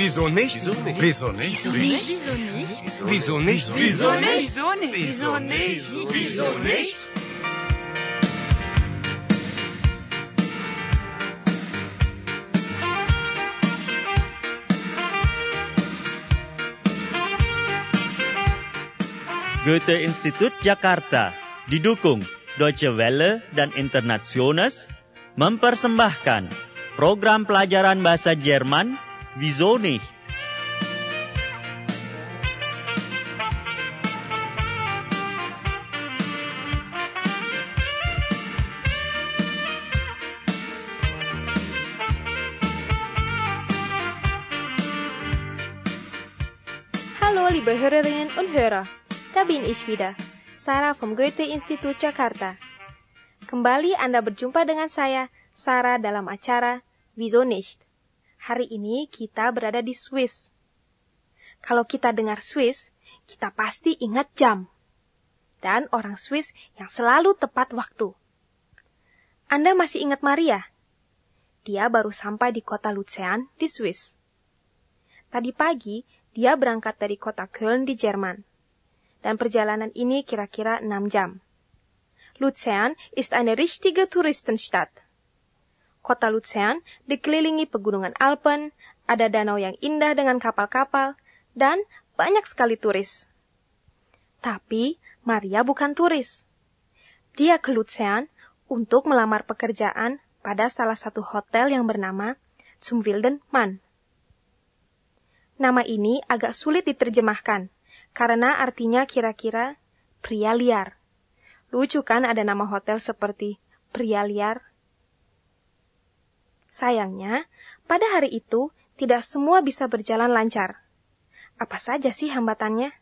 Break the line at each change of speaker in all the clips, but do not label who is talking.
Wieso nicht?
Wieso nicht?
Wieso nicht?
Wieso nicht? Wieso nicht?
Wieso nicht?
Nicht?
Goethe-Institut Jakarta didukung Deutsche Welle dan Internationals mempersembahkan program pelajaran bahasa Jerman Wieso nicht?
Hallo, liebe Hörerinnen und Hörer. Da bin ich wieder, Sarah vom Goethe-Institut Jakarta. Kembali Anda berjumpa dengan saya, Sarah, dalam acara Wieso nicht? Hari ini kita berada di Swiss. Kalau kita dengar Swiss, kita pasti ingat jam. Dan orang Swiss yang selalu tepat waktu. Anda masih ingat Maria? Dia baru sampai di kota Luzern di Swiss. Tadi pagi, dia berangkat dari kota Köln di Jerman. Dan perjalanan ini kira-kira 6 jam. Luzern ist eine richtige Touristenstadt. Kota Luzern dikelilingi pegunungan Alpen, ada danau yang indah dengan kapal-kapal, dan banyak sekali turis. Tapi Maria bukan turis. Dia ke Luzern untuk melamar pekerjaan pada salah satu hotel yang bernama Zum Wilden Mann. Nama ini agak sulit diterjemahkan, karena artinya kira-kira pria liar. Lucu kan ada nama hotel seperti pria liar? Sayangnya, pada hari itu tidak semua bisa berjalan lancar. Apa saja sih hambatannya?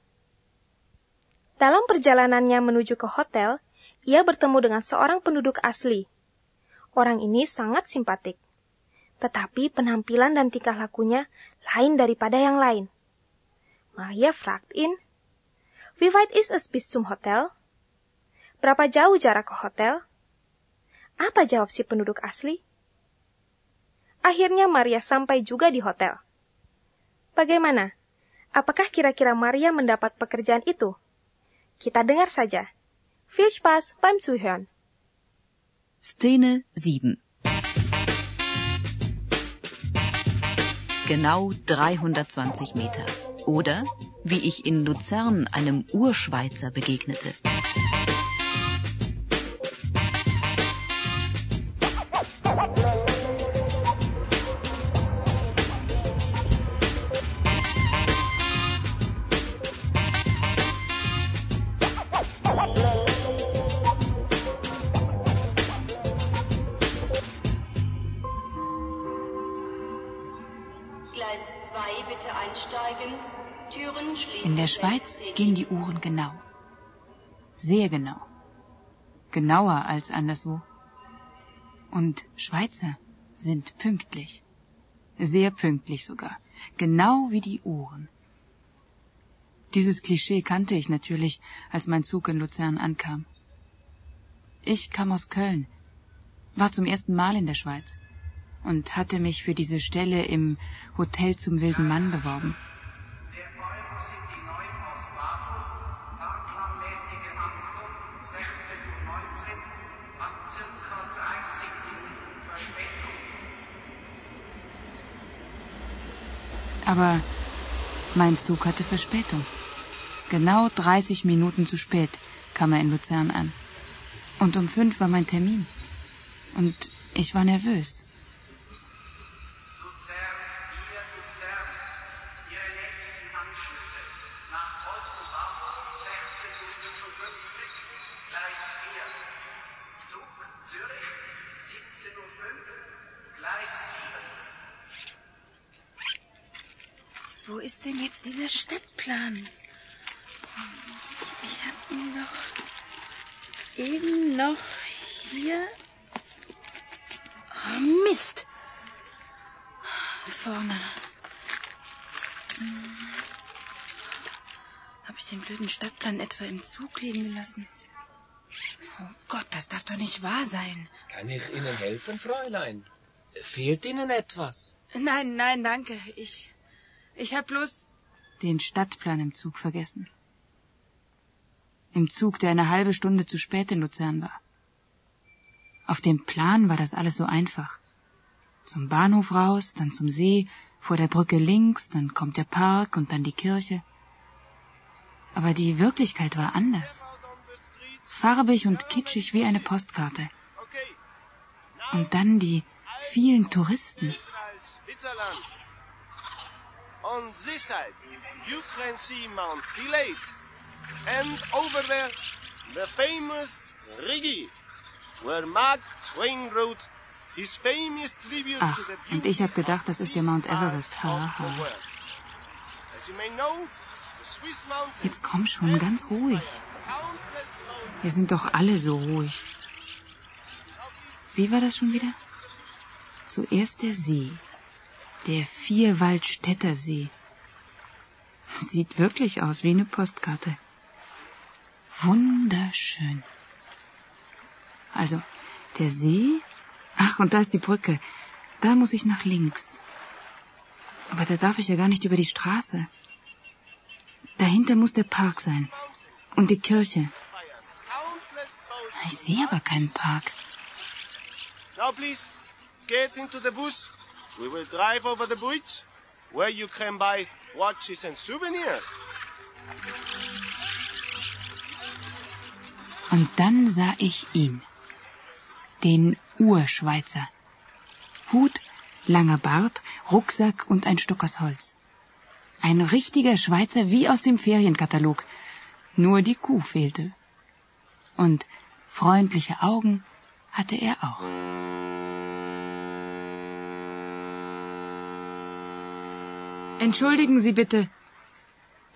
Dalam perjalanannya menuju ke hotel, ia bertemu dengan seorang penduduk asli. Orang ini sangat simpatik. Tetapi penampilan dan tingkah lakunya lain daripada yang lain. Maria fragt ihn, Wie weit ist es bis zum Hotel? Berapa jauh jarak ke hotel? Apa jawab si penduduk asli? Akhirnya Maria sampai juga di hotel. Bagaimana? Apakah kira-kira Maria mendapat pekerjaan itu? Kita dengar saja. Viel Spaß beim Zuhören.
Szene 7 Genau 320 Meter. Oder wie ich in Luzern einem Urschweizer begegnete.
Schweiz gehen die Uhren genau. Sehr genau. Genauer als anderswo. Und Schweizer sind pünktlich. Sehr pünktlich sogar. Genau wie die Uhren. Dieses Klischee kannte ich natürlich, als mein Zug in Luzern ankam. Ich kam aus Köln, war zum ersten Mal in der Schweiz und hatte mich für diese Stelle im Hotel zum Wilden Mann beworben. Aber mein Zug hatte Verspätung. Genau 30 Minuten zu spät kam er in Luzern an. Und um fünf war mein Termin. Und ich war nervös.
Ist denn jetzt dieser Stadtplan? Ich, ich hab ihn doch eben noch hier. Oh, Mist! Vorne. Hm. Habe ich den blöden Stadtplan etwa im Zug liegen gelassen? Oh Gott, das darf doch nicht wahr sein.
Kann ich Ihnen helfen, Fräulein? Fehlt Ihnen etwas?
Nein, nein, danke. Ich. Ich hab bloß
den Stadtplan im Zug vergessen. Im Zug, der eine halbe Stunde zu spät in Luzern war. Auf dem Plan war das alles so einfach. Zum Bahnhof raus, dann zum See, vor der Brücke links, dann kommt der Park und dann die Kirche. Aber die Wirklichkeit war anders. Farbig und kitschig wie eine Postkarte. Und dann die vielen Touristen.
On this side, you can see Mount Pilates. And over there, the famous Rigi, where Mark Twain wrote his famous tribute
Ach,
to the
und ich hab gedacht, das ist der Mount Everest. Ha,
of the
ha.
world. As you may know, the Swiss mountains
Jetzt komm schon, ganz ruhig. Wir sind doch alle so ruhig. Wie war das schon wieder? Zuerst der See. Der Vierwaldstätter See. Sieht wirklich aus wie eine Postkarte. Wunderschön. Also, der See. Ach, und da ist die Brücke. Da muss ich nach links. Aber da darf ich ja gar nicht über die Straße. Dahinter muss der Park sein. Und die Kirche. Ich sehe aber keinen Park.
Now please, get into the bus. We will drive over the bridge, where you can buy watches and souvenirs.
Und dann sah ich ihn. Den Urschweizer. Hut, langer Bart, Rucksack und ein Stück aus Holz. Ein richtiger Schweizer wie aus dem Ferienkatalog. Nur die Kuh fehlte. Und freundliche Augen hatte er auch. Entschuldigen Sie bitte.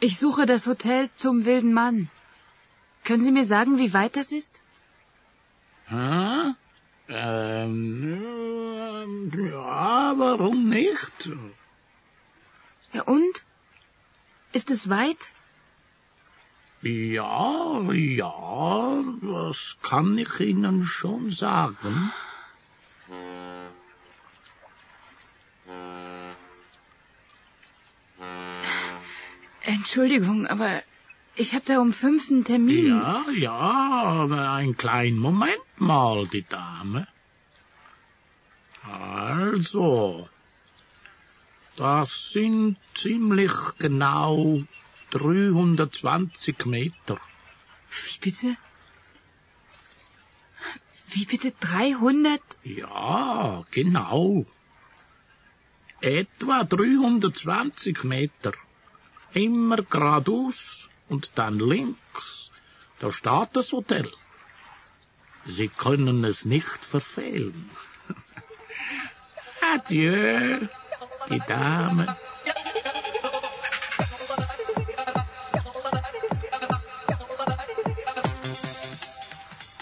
Ich suche das Hotel zum wilden Mann. Können Sie mir sagen, wie weit das ist?
Hm? Ähm, ja, warum nicht?
Ja und? Ist es weit?
Ja, ja, das kann ich Ihnen schon sagen.
Entschuldigung, aber ich habe da um fünf einen Termin.
Ja, ja, aber einen kleinen Moment mal, die Dame. Also, das sind ziemlich genau 320 Meter.
Wie bitte? Wie bitte 300?
Ja, genau. Etwa 320 Meter. Immer geradeaus und dann links. Da steht das Hotel. Sie können es nicht verfehlen. Adieu, die Dame.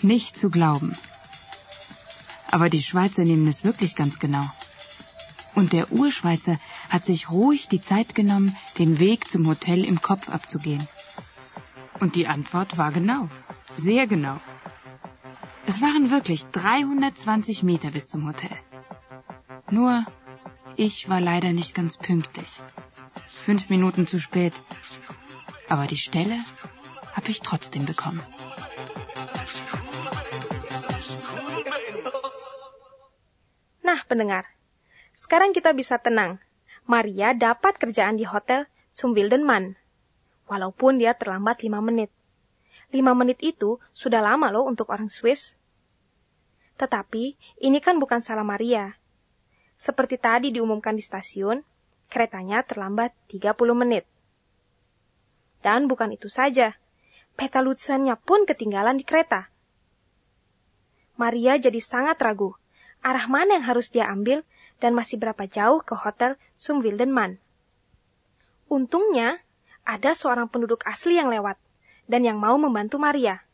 Nicht zu glauben. Aber die Schweizer nehmen es wirklich ganz genau. Und der Urschweizer hat sich ruhig die Zeit genommen, den Weg zum Hotel im Kopf abzugehen. Und die Antwort war genau. Sehr genau. Es waren wirklich 320 Meter bis zum Hotel. Nur, ich war leider nicht ganz pünktlich. Fünf Minuten zu spät. Aber die Stelle habe ich trotzdem bekommen.
Nah, pendengar. Sekarang kita bisa tenang. Maria dapat kerjaan di hotel Mann. Walaupun dia terlambat lima menit. Lima menit itu sudah lama loh untuk orang Swiss. Tetapi, ini kan bukan salah Maria. Seperti tadi diumumkan di stasiun, keretanya terlambat 30 menit. Dan bukan itu saja, peta Lutsennya pun ketinggalan di kereta. Maria jadi sangat ragu arah mana yang harus dia ambil dan masih berapa jauh ke hotel Zum Wilden Mann. Untungnya, ada seorang penduduk asli yang lewat dan yang mau membantu Maria.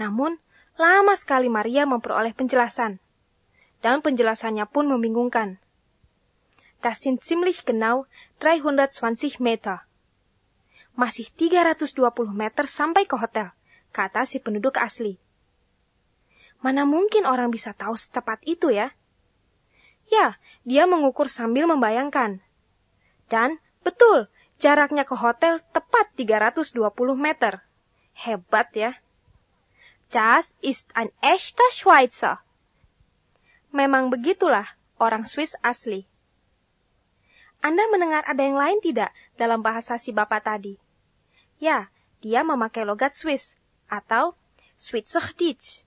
Namun, lama sekali Maria memperoleh penjelasan. Dan penjelasannya pun membingungkan. Das sind ziemlich genau 320 Meter. Masih 320 meter sampai ke hotel, kata si penduduk asli. Mana mungkin orang bisa tahu setepat itu ya? Ya, dia mengukur sambil membayangkan. Dan Betul, jaraknya ke hotel tepat 320 meter. Hebat ya. Das ist ein echter Schweizer. Memang begitulah orang Swiss asli. Anda mendengar ada yang lain tidak dalam bahasa si bapak tadi? Ya, dia memakai logat Swiss atau Schweizerdeutsch.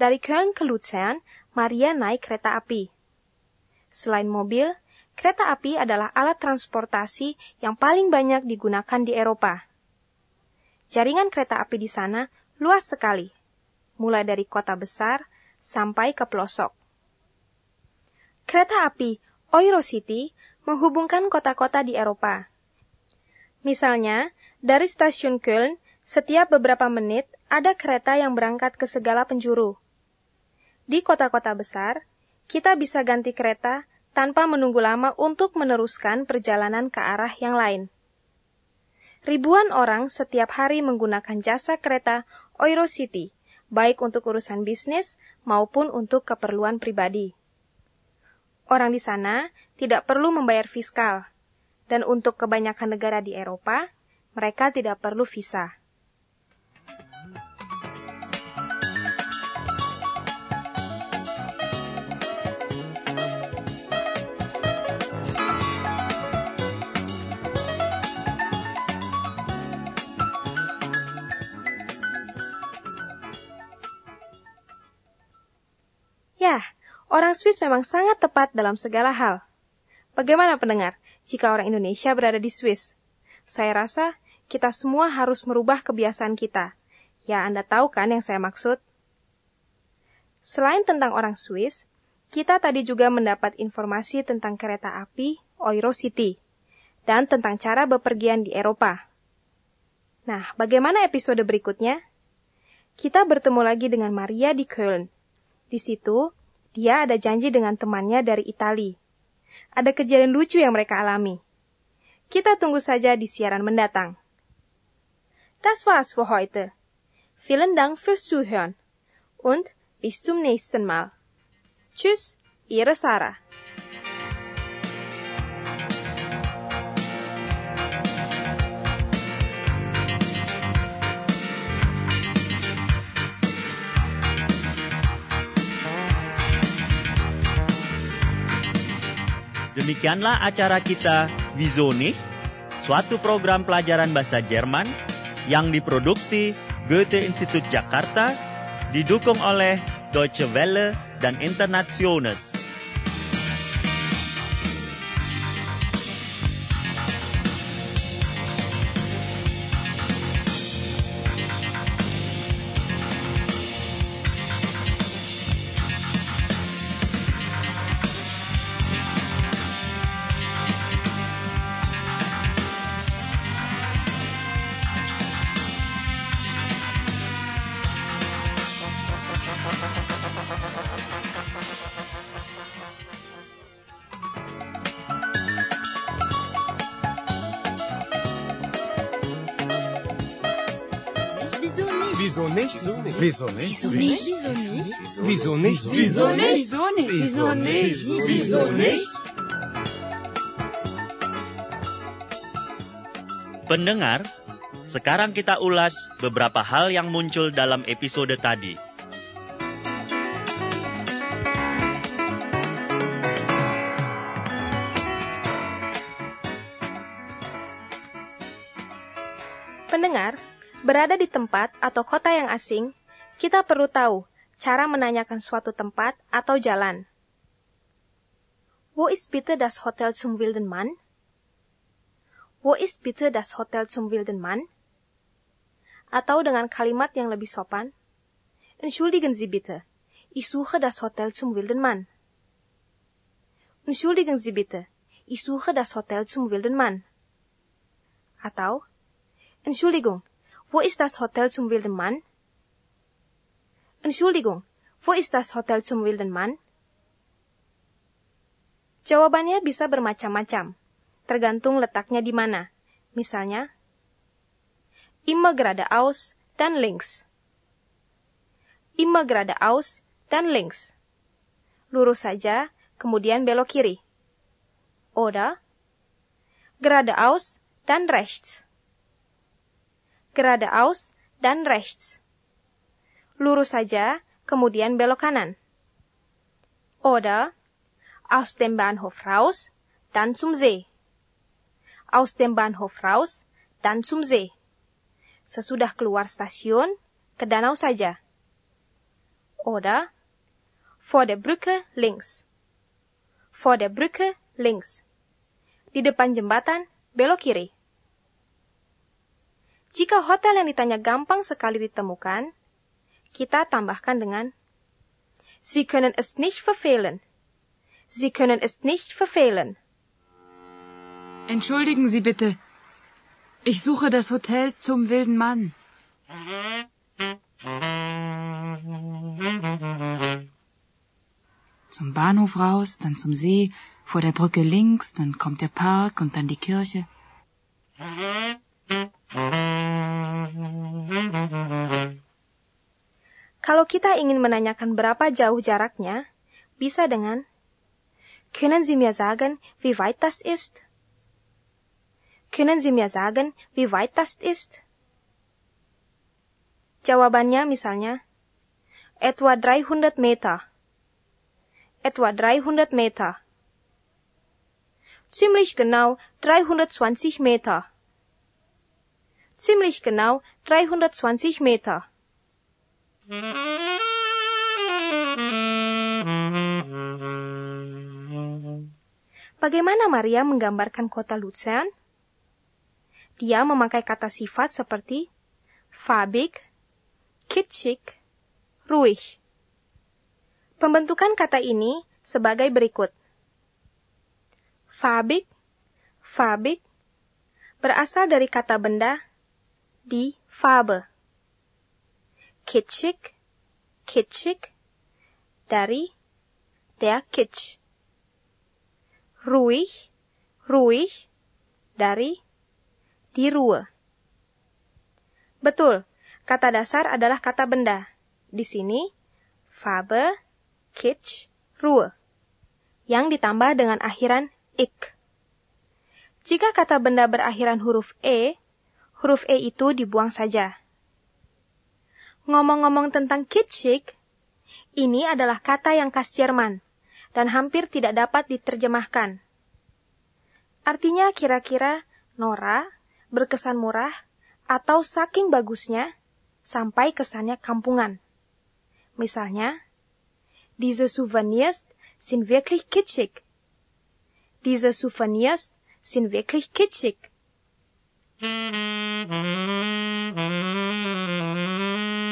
Dari Köln ke Luzern, Maria naik kereta api. Selain mobil, kereta api adalah alat transportasi yang paling banyak digunakan di Eropa. Jaringan kereta api di sana luas sekali, mulai dari kota besar sampai ke pelosok. Kereta api Eurocity menghubungkan kota-kota di Eropa. Misalnya, dari stasiun Köln, setiap beberapa menit ada kereta yang berangkat ke segala penjuru. Di kota-kota besar, kita bisa ganti kereta tanpa menunggu lama untuk meneruskan perjalanan ke arah yang lain. Ribuan orang setiap hari menggunakan jasa kereta Eurocity, baik untuk urusan bisnis maupun untuk keperluan pribadi. Orang di sana tidak perlu membayar fiskal, dan untuk kebanyakan negara di Eropa, mereka tidak perlu visa. Ya, orang Swiss memang sangat tepat dalam segala hal. Bagaimana pendengar jika orang Indonesia berada di Swiss? Saya rasa kita semua harus merubah kebiasaan kita. Ya, Anda tahu kan yang saya maksud? Selain tentang orang Swiss, kita tadi juga mendapat informasi tentang kereta api Eurocity dan tentang cara bepergian di Eropa. Nah, bagaimana episode berikutnya? Kita bertemu lagi dengan Maria di Köln. Di situ, dia ada janji dengan temannya dari Itali. Ada kejadian lucu yang mereka alami. Kita tunggu saja di siaran mendatang. Das war's für heute. Vielen Dank fürs Zuhören und bis zum nächsten Mal. Tschüss, Ihre Sarah.
Demikianlah acara kita nicht? Suatu program pelajaran bahasa Jerman yang diproduksi Goethe Institut Jakarta didukung oleh Deutsche Welle dan Internationals.
Nicht?
Wieso nicht?
Wieso nicht? Wieso nicht? Wieso nicht?
Wieso nicht?
Wieso nicht?
Pendengar, sekarang kita ulas beberapa hal yang muncul dalam episode tadi.
Pendengar, berada di tempat atau kota yang asing, kita perlu tahu cara menanyakan suatu tempat atau jalan. Wo ist bitte das Hotel zum wilden Mann? Wo ist bitte das Hotel zum wilden Mann? Atau dengan kalimat yang lebih sopan, Entschuldigen Sie bitte, ich suche das Hotel zum wilden Mann. Entschuldigen Sie bitte, ich suche das Hotel zum wilden Mann. Atau, Entschuldigung, wo ist das Hotel zum wilden Mann? Entschuldigung, wo ist das Hotel zum wilden? Jawabannya bisa bermacam-macam, tergantung letaknya di mana. Misalnya, immer geradeaus dan links. Immer geradeaus dan links. Lurus saja, kemudian belok kiri. Oder geradeaus dan rechts. Geradeaus dan rechts. Lurus saja, kemudian belok kanan. Oder aus dem Bahnhof raus, dann zum See. Aus dem Bahnhof raus, dann zum See. Sesudah keluar stasiun, ke danau saja. Oder vor der Brücke links. Vor der Brücke links. Di depan jembatan, belok kiri. Jika hotel yang ditanya gampang sekali ditemukan, kita tambahkan dengan Sie können es nicht verfehlen. Sie können es nicht verfehlen.
Entschuldigen Sie bitte. Ich suche das Hotel zum wilden Mann. Zum Bahnhof raus, dann zum See, vor der Brücke links, dann kommt der Park und dann die Kirche.
Kalau kita ingin menanyakan berapa jauh jaraknya, bisa dengan Können Sie mir sagen, wie weit das ist? Können Sie mir sagen, wie weit das ist? Jawabannya misalnya, etwa 300 Meter. Etwa 300 Meter. Ziemlich genau 320 Meter. Ziemlich genau 320 Meter. Bagaimana Maria menggambarkan kota Luzern? Dia memakai kata sifat seperti fabik, kitschig, ruhig. Pembentukan kata ini sebagai berikut. Fabik, fabik, berasal dari kata benda di Farbe. Kitschig, kitschig, dari der Kitsch ruhig, ruhig, dari di Ruhe. Betul, kata dasar adalah kata benda. Di sini, Farbe, Kitsch, Ruhe. Yang ditambah dengan akhiran ik. Jika kata benda berakhiran huruf E, huruf E itu dibuang saja. Ngomong-ngomong tentang kitschig, ini adalah kata yang khas Jerman dan hampir tidak dapat diterjemahkan. Artinya kira-kira Nora berkesan murah atau saking bagusnya sampai kesannya kampungan. Misalnya, diese Souvenirs sind wirklich kitschig. Diese Souvenirs sind wirklich kitschig.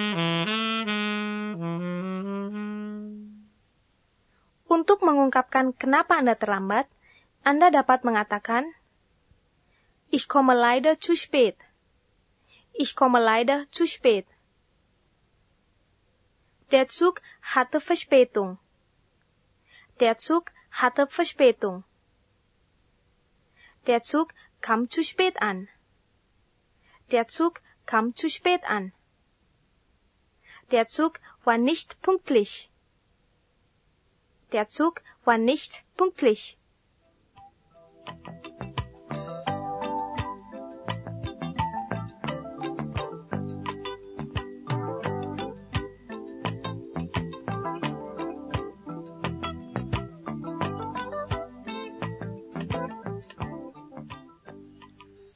Untuk mengungkapkan kenapa Anda terlambat, Anda dapat mengatakan, Ich komme leider zu spät. Ich komme leider zu spät. Der Zug hatte Verspätung. Der Zug hatte Verspätung. Der Zug kam zu spät an. Der Zug kam zu spät an. Der Zug war nicht pünktlich. Der Zug war nicht pünktlich.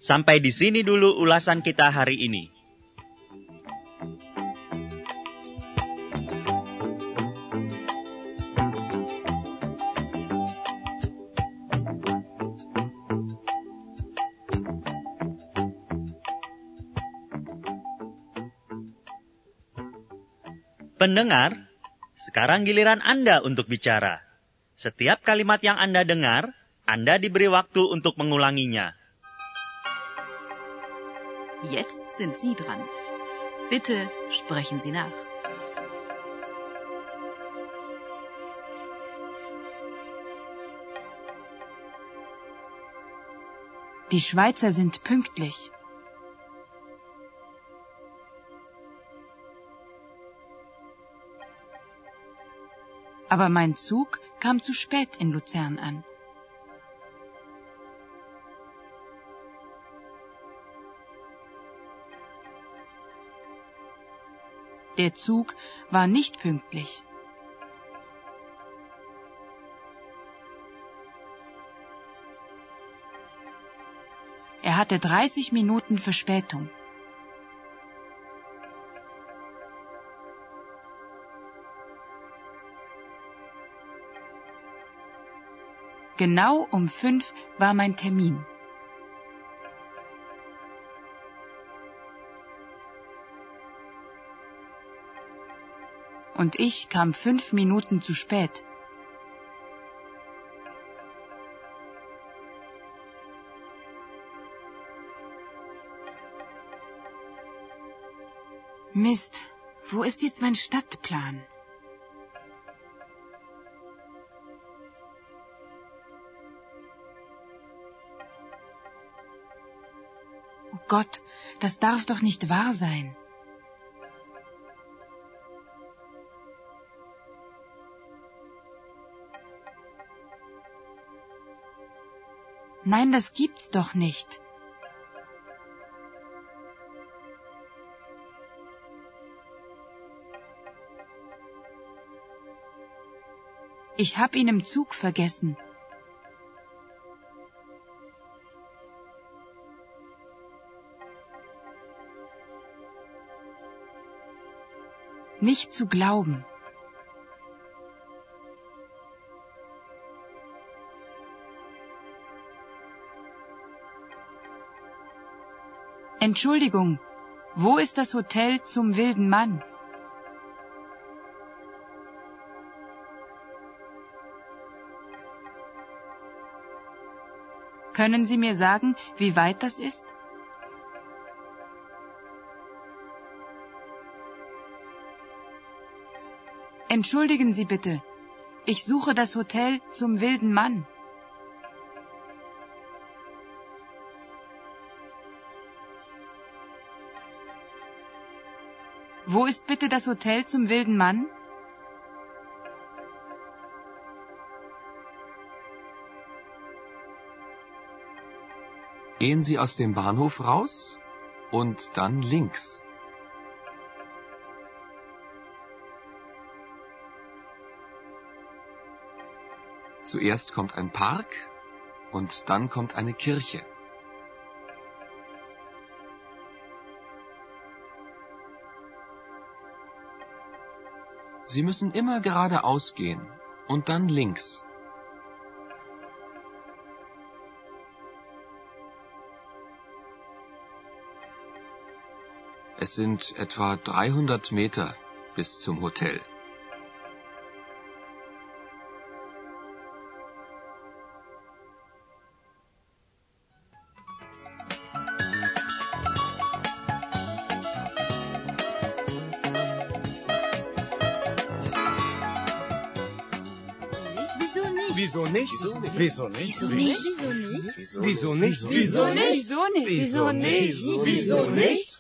Sampai di sini dulu ulasan kita hari ini. Pendengar, sekarang giliran Anda untuk bicara. Setiap kalimat yang Anda dengar, Anda diberi waktu untuk mengulanginya.
Jetzt sind Sie dran. Bitte sprechen Sie nach.
Die Schweizer sind pünktlich. Aber mein Zug kam zu spät in Luzern an. Der Zug war nicht pünktlich. Er hatte 30 Minuten Verspätung. Genau um fünf war mein Termin. Und ich kam fünf Minuten zu spät. Mist, wo ist jetzt mein Stadtplan? Gott, das darf doch nicht wahr sein. Nein, das gibt's doch nicht. Ich hab ihn im Zug vergessen. Nicht zu glauben. Entschuldigung, wo ist das Hotel zum wilden Mann? Können Sie mir sagen, wie weit das ist? Entschuldigen Sie bitte. Ich suche das Hotel zum wilden Mann. Wo ist bitte das Hotel zum wilden Mann?
Gehen Sie aus dem Bahnhof raus und dann links. Zuerst kommt ein Park und dann kommt eine Kirche. Sie müssen immer geradeaus gehen und dann links. Es sind etwa 300 Meter bis zum Hotel.
Wieso nicht?
Wieso nicht?
Wieso nicht?
Wieso nicht?
Wieso nicht? Wieso nicht? Wieso nicht?